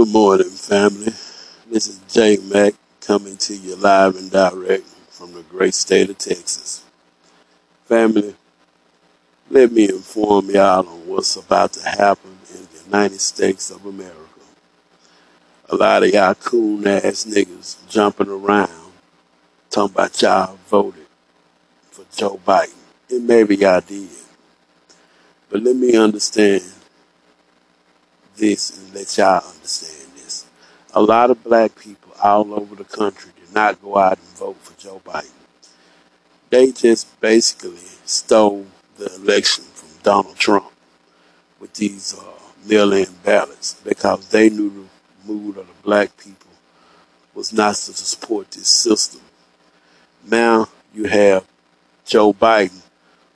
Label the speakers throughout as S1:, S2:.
S1: Good morning, family. This is J Mac coming to you live and direct from the great state of Texas. Family, let me inform y'all on what's about to happen in the United States of America. A lot of y'all coon ass niggas jumping around talking about y'all voted for Joe Biden. And maybe y'all did. But let me understand this and let y'all understand this. A lot of black people all over the country did not go out and vote for Joe Biden. They just basically stole the election from Donald Trump with these uh, mail-in ballots because they knew the mood of the black people was not to support this system. Now you have Joe Biden,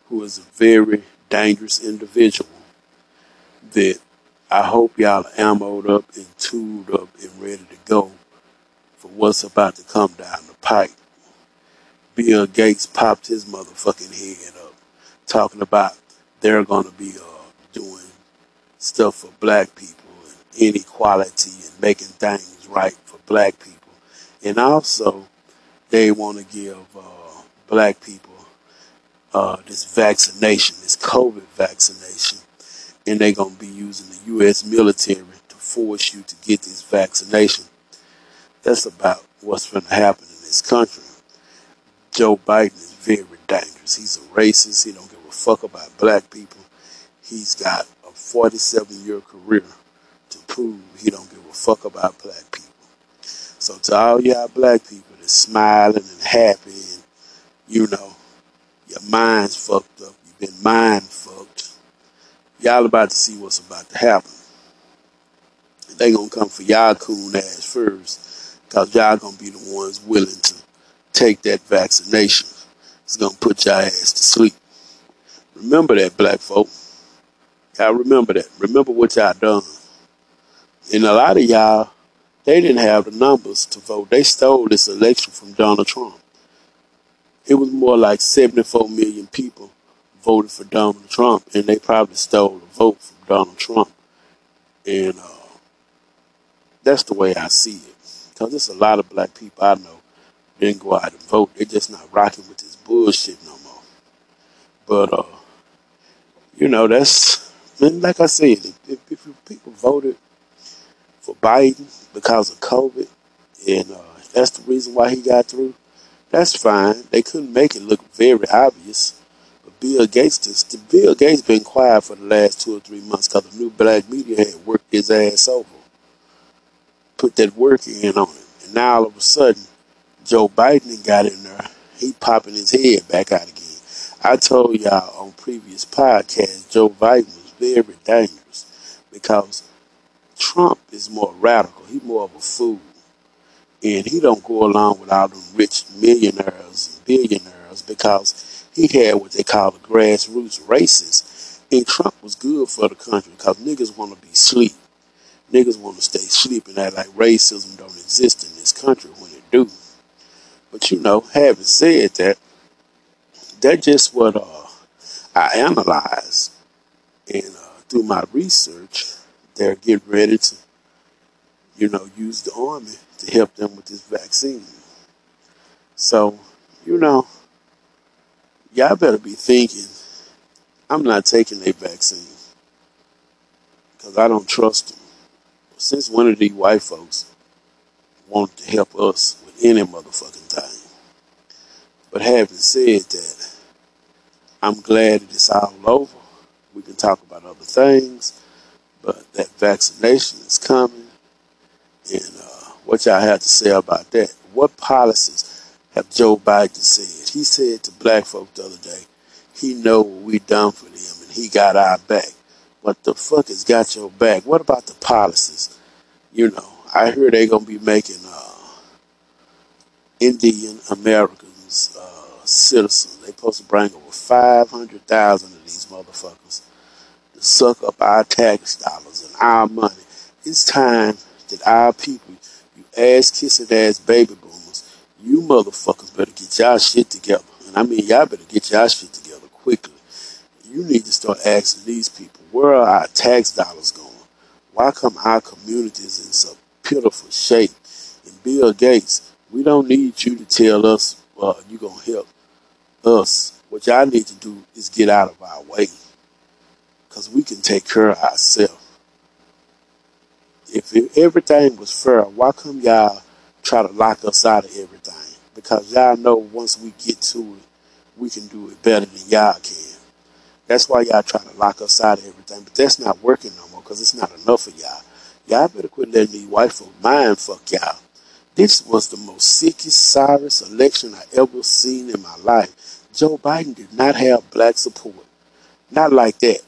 S1: who is a very dangerous individual that I hope y'all are ammoed up and tooled up and ready to go for what's about to come down the pipe. Bill Gates popped his motherfucking head up talking about they're going to be uh, doing stuff for black people and inequality and making things right for black people. And also, they want to give uh, black people uh, this vaccination, this COVID vaccination and they're going to be using the U.S. military to force you to get this vaccination. That's about what's going to happen in this country. Joe Biden is very dangerous. He's a racist. He don't give a fuck about black people. He's got a 47-year career to prove he don't give a fuck about black people. So to all y'all black people that's smiling and happy and, you know, your mind's fucked up. You've been mind y'all about to see what's about to happen. They gonna come for y'all coon ass first, cause y'all gonna be the ones willing to take that vaccination. It's gonna put y'all ass to sleep. Remember that, black folk. Y'all remember that. Remember what y'all done. And a lot of y'all, they didn't have the numbers to vote. They stole this election from Donald Trump. It was more like 74 million people voted for Donald Trump, and they probably stole a vote from Donald Trump. And uh, that's the way I see it. Because there's a lot of black people I know didn't go out and vote. They're just not rocking with this bullshit no more. But, uh, you know, that's, like I said, if, if people voted for Biden because of COVID, and uh, that's the reason why he got through, that's fine. They couldn't make it look very obvious. Bill Gates just Bill Gates been quiet for the last two or three months because the new black media had worked his ass over, put that work in on him, and now all of a sudden, Joe Biden got in there. He popping his head back out again. I told y'all on previous podcasts, Joe Biden was very dangerous because Trump is more radical. He's more of a fool, and he don't go along with all them rich millionaires and billionaires because he had what they call the grassroots races. And Trump was good for the country because niggas want to be sleep. Niggas want to stay sleep and act like racism don't exist in this country when it do. But you know, having said that, that's just what uh, I analyze. And uh, through my research, they're getting ready to, you know, use the army to help them with this vaccine. So, you know, y'all better be thinking, I'm not taking a vaccine because I don't trust them. Since one of these white folks want to help us with any motherfucking thing? But having said that, I'm glad that it's all over. We can talk about other things, but that vaccination is coming. And uh, what y'all have to say about that? What policies have Joe Biden said. He said to black folk the other day, he know what we done for them and he got our back. What the fuck has got your back? What about the policies? You know, I hear they gonna be making uh, Indian Americans uh, citizens. They supposed to bring over five hundred thousand of these motherfuckers to suck up our tax dollars and our money. It's time that our people, you ass kissing ass baby you motherfuckers better get y'all shit together. And I mean, y'all better get y'all shit together quickly. You need to start asking these people, where are our tax dollars going? Why come our communities in so pitiful shape? And Bill Gates, we don't need you to tell us uh, you're going to help us. What y'all need to do is get out of our way because we can take care of ourselves. If everything was fair, why come y'all try to lock us out of everything? Because y'all know once we get to it, we can do it better than y'all can. That's why y'all try to lock us out of everything. But that's not working no more because it's not enough of y'all. Y'all better quit letting these white folk mind fuck y'all. This was the most sickest, sorriest election I ever seen in my life. Joe Biden did not have black support. Not like that.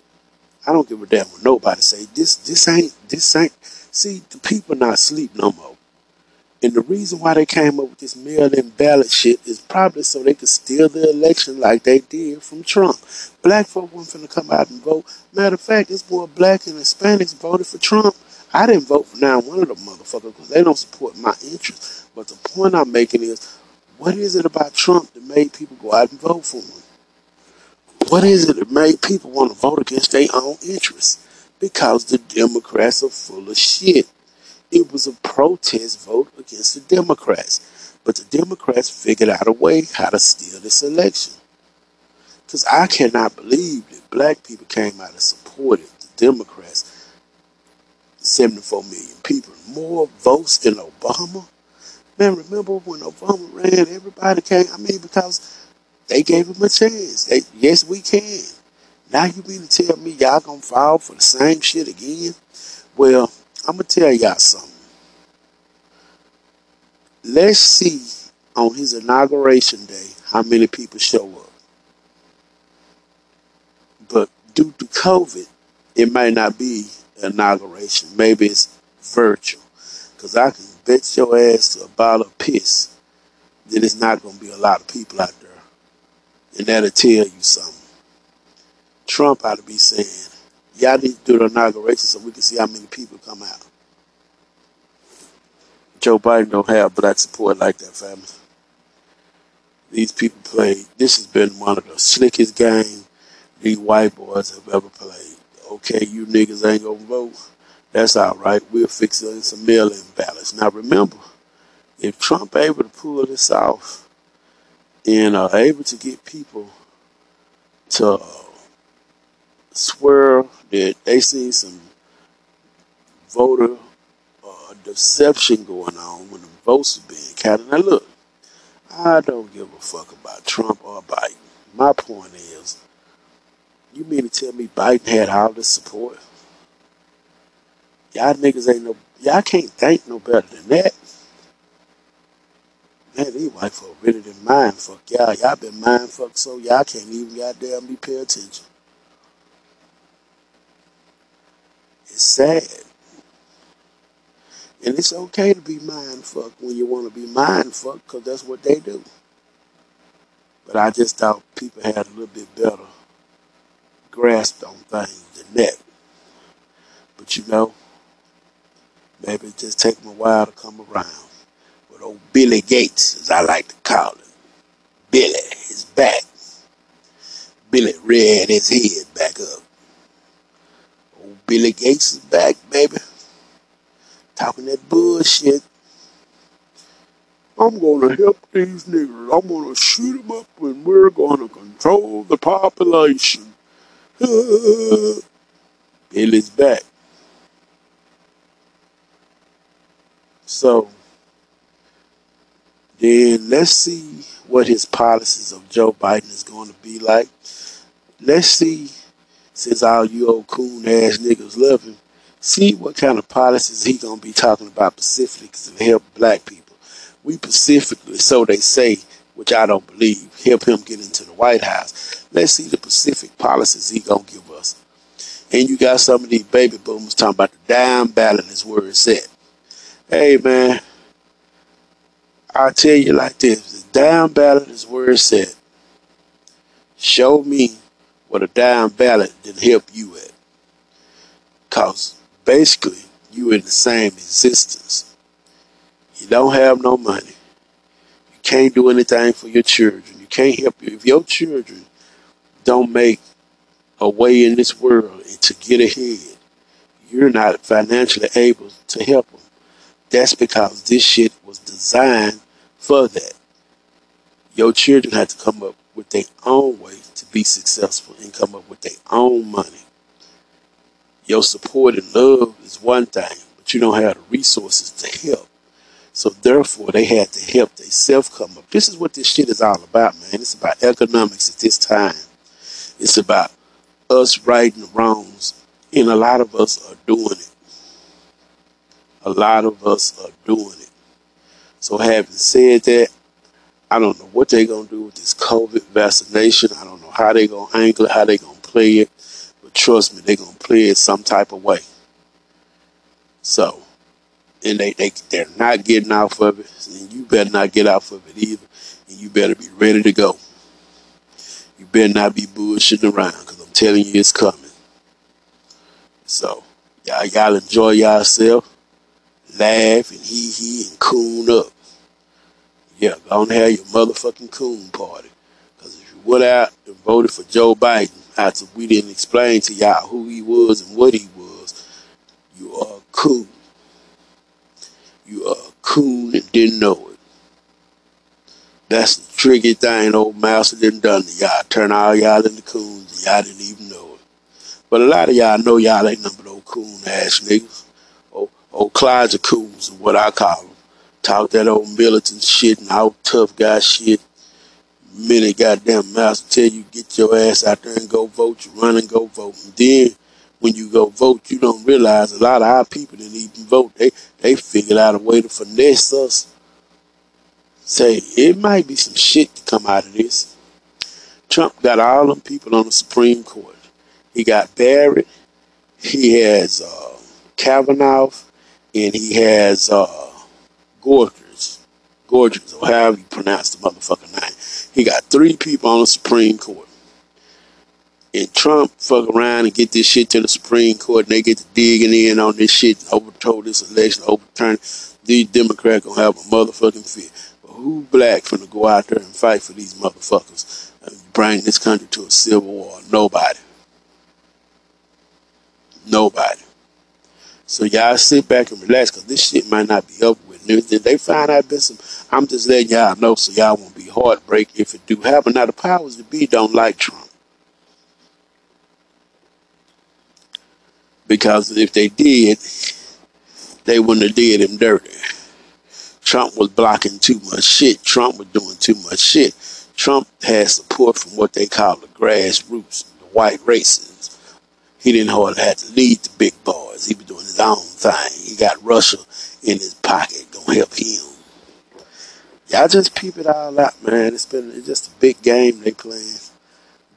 S1: I don't give a damn what nobody say. This this ain't this ain't see the people not sleep no more. And the reason why they came up with this mail-in ballot shit is probably so they could steal the election like they did from Trump. Black folk weren't finna come out and vote. Matter of fact, it's more black and Hispanics voted for Trump. I didn't vote for now one of them motherfuckers because they don't support my interests. But the point I'm making is, what is it about Trump that made people go out and vote for him? What is it that made people want to vote against their own interests? Because the Democrats are full of shit. It was a protest vote against the Democrats. But the Democrats figured out a way how to steal this election. Because I cannot believe that black people came out and supported the Democrats. 74 million people. More votes than Obama. Man, remember when Obama ran, everybody came. I mean, because they gave him a chance. They, yes, we can. Now you mean to tell me y'all gonna fall for the same shit again? Well, I'm gonna tell y'all something. Let's see on his inauguration day how many people show up. But due to COVID, it might not be inauguration. Maybe it's virtual. Because I can bet your ass to a bottle of piss that it's not to be a lot of people out there and that'll tell you something. Trump ought to be saying, y'all need to do the inauguration so we can see how many people come out. Joe Biden don't have black support like that, family. These people play. This has been one of the slickest games these white boys have ever played. Okay, you niggas ain't gonna vote. That's all right. We'll fix it in some mail-in ballots. Now remember, if Trump able to pull this off, and are able to get people to swear that they see some voter uh, deception going on when the votes are being counted. Now, look, I don't give a fuck about Trump or Biden. My point is, you mean to tell me Biden had all this support? Y'all niggas ain't no, y'all can't think no better than that. Man, these white folk really didn't mind fuck y'all. Y'all been mind fucked so y'all can't even goddamn be pay attention. It's sad. And it's okay to be mind fucked when you want to be mind fucked because that's what they do. But I just thought people had a little bit better grasp on things than that. But you know, maybe it just take them a while to come around But old Billy Gates, as I like to call him. Billy is back. Billy reared his head back up. Billy Gates is back, baby. Talking that bullshit. I'm gonna help these niggas. I'm gonna shoot them up and we're gonna control the population. Billy's back. So, then let's see what his policies of Joe Biden is going to be like. Let's see, since all you old coon ass niggas love him, see what kind of policies he gonna be talking about specifically to help black people. We specifically, so they say, which I don't believe, help him get into the White House. Let's see the specific policies he gonna give us. And you got some of these baby boomers talking about the down ballot is where it's at. Hey man, I'll tell you like this the down ballot is where it's at. Show me what a down ballot didn't help you at. Because basically, you in the same existence. You don't have no money. You can't do anything for your children. You can't help you. If your children don't make a way in this world and to get ahead, you're not financially able to help them. That's because this shit was designed for that. Your children have to come up with their own way be successful and come up with their own money. Your support and love is one thing, but you don't have the resources to help. So therefore, they had to help themselves come up. This is what this shit is all about, man. It's about economics at this time. It's about us righting wrongs, and a lot of us are doing it. A lot of us are doing it. So having said that, I don't know what they're gonna do with this COVID vaccination. I don't know how they're gonna angle it, how they're gonna play it. But trust me, they're gonna play it some type of way. So and they, they they're not getting off of it, and you better not get off of it either. And you better be ready to go. You better not be bullshitting around, because I'm telling you it's coming. So, y'all, y'all enjoy yourself, laugh and hee hee and coon up. Yeah, go and have your motherfucking coon party. Because if you went out and voted for Joe Biden after we didn't explain to y'all who he was and what he was, you are a coon. You are a coon and didn't know it. That's the tricky thing old master didn't done to y'all. Turn all y'all into coons and y'all didn't even know it. But a lot of y'all know y'all ain't number no coon ass niggas. Old, old Clyde's coons is what I call them. Talk that old militant shit and how tough guy shit. Many goddamn mouths tell you get your ass out there and go vote, you run and go vote. And then when you go vote, you don't realize a lot of our people didn't even vote. They they figured out a way to finesse us. Say it might be some shit to come out of this. Trump got all them people on the Supreme Court. He got Barrett, he has uh, Kavanaugh, and he has uh, Gorgers, Gorgers, or however you pronounce the motherfucking name. He got three people on the Supreme Court and Trump fuck around and get this shit to the Supreme Court and they get to digging in on this shit and overthrow this election, overturn these Democrats gonna have a motherfucking fit. But who black finna go out there and fight for these motherfuckers and bring this country to a civil war? Nobody. Nobody. So y'all sit back and relax because this shit might not be up they find out been I'm just letting y'all know so y'all won't be heartbreak if it do happen. Now the powers that be don't like Trump. because if they did, they wouldn't have did him dirty. Trump was blocking too much shit. Trump was doing too much shit. Trump had support from what they call the grassroots, the white racists. He didn't hardly have to lead the big boys. He was doing his own thing. He got Russia in his pocket, gonna help him. Y'all just peep it all out, man. It's been it's just a big game they playing.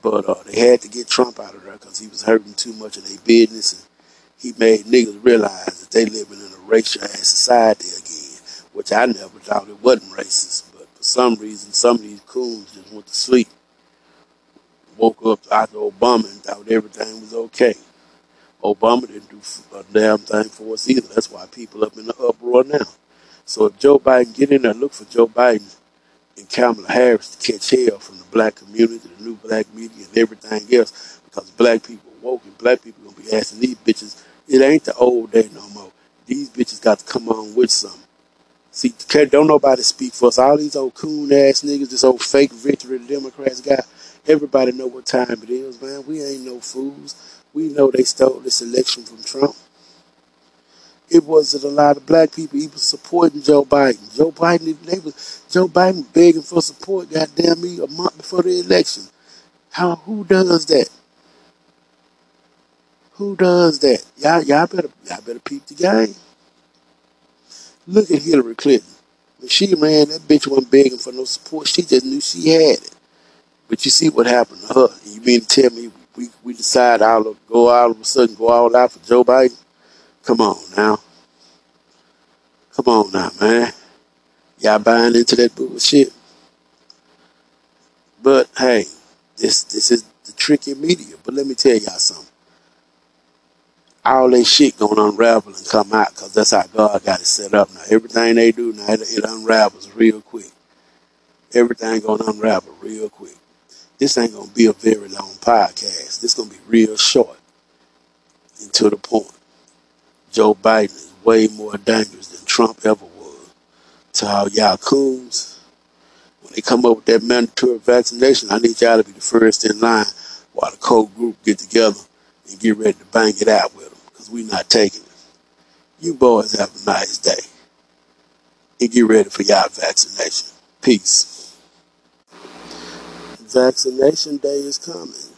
S1: But uh, they had to get Trump out of there because he was hurting too much of their business and he made niggas realize that they living in a racial ass society again, which I never thought it wasn't racist. But for some reason, some of these coons just went to sleep, woke up after Obama and thought everything was okay. Obama didn't do a damn thing for us either. That's why people up in the uproar now. So if Joe Biden get in there, look for Joe Biden and Kamala Harris to catch hell from the black community, the new black media, and everything else, because black people woke and black people gonna be asking these bitches it ain't the old day no more. These bitches got to come on with something. See, don't nobody speak for us. All these old coon ass niggas, this old fake victory the Democrats got. Everybody know what time it is, man. We ain't no fools. We know they stole this election from Trump. It wasn't a lot of black people even supporting Joe Biden. Joe Biden, they was Joe Biden begging for support. Goddamn me, a month before the election. How? Who does that? Who does that? Y'all, y'all better, y'all better peep the game. Look at Hillary Clinton. When she ran, that bitch wasn't begging for no support. She just knew she had it. But you see what happened to her. You mean to tell me we, we decide of, go all of a sudden go all out for Joe Biden? Come on now. Come on now, man. Y'all buying into that bullshit. But hey, this this is the tricky media. But let me tell y'all something all that shit gonna unravel and come out because that's how God got it set up. Now everything they do now it, it unravels real quick. Everything gonna unravel real quick. This ain't gonna be a very long podcast. This gonna be real short and to the point. Joe Biden is way more dangerous than Trump ever was. To all y'all coons, when they come up with that mandatory vaccination, I need y'all to be the first in line while the core group get together and get ready to bang it out with them, because we not taking it. You boys have a nice day and get ready for y'all vaccination. Peace. Vaccination day is coming.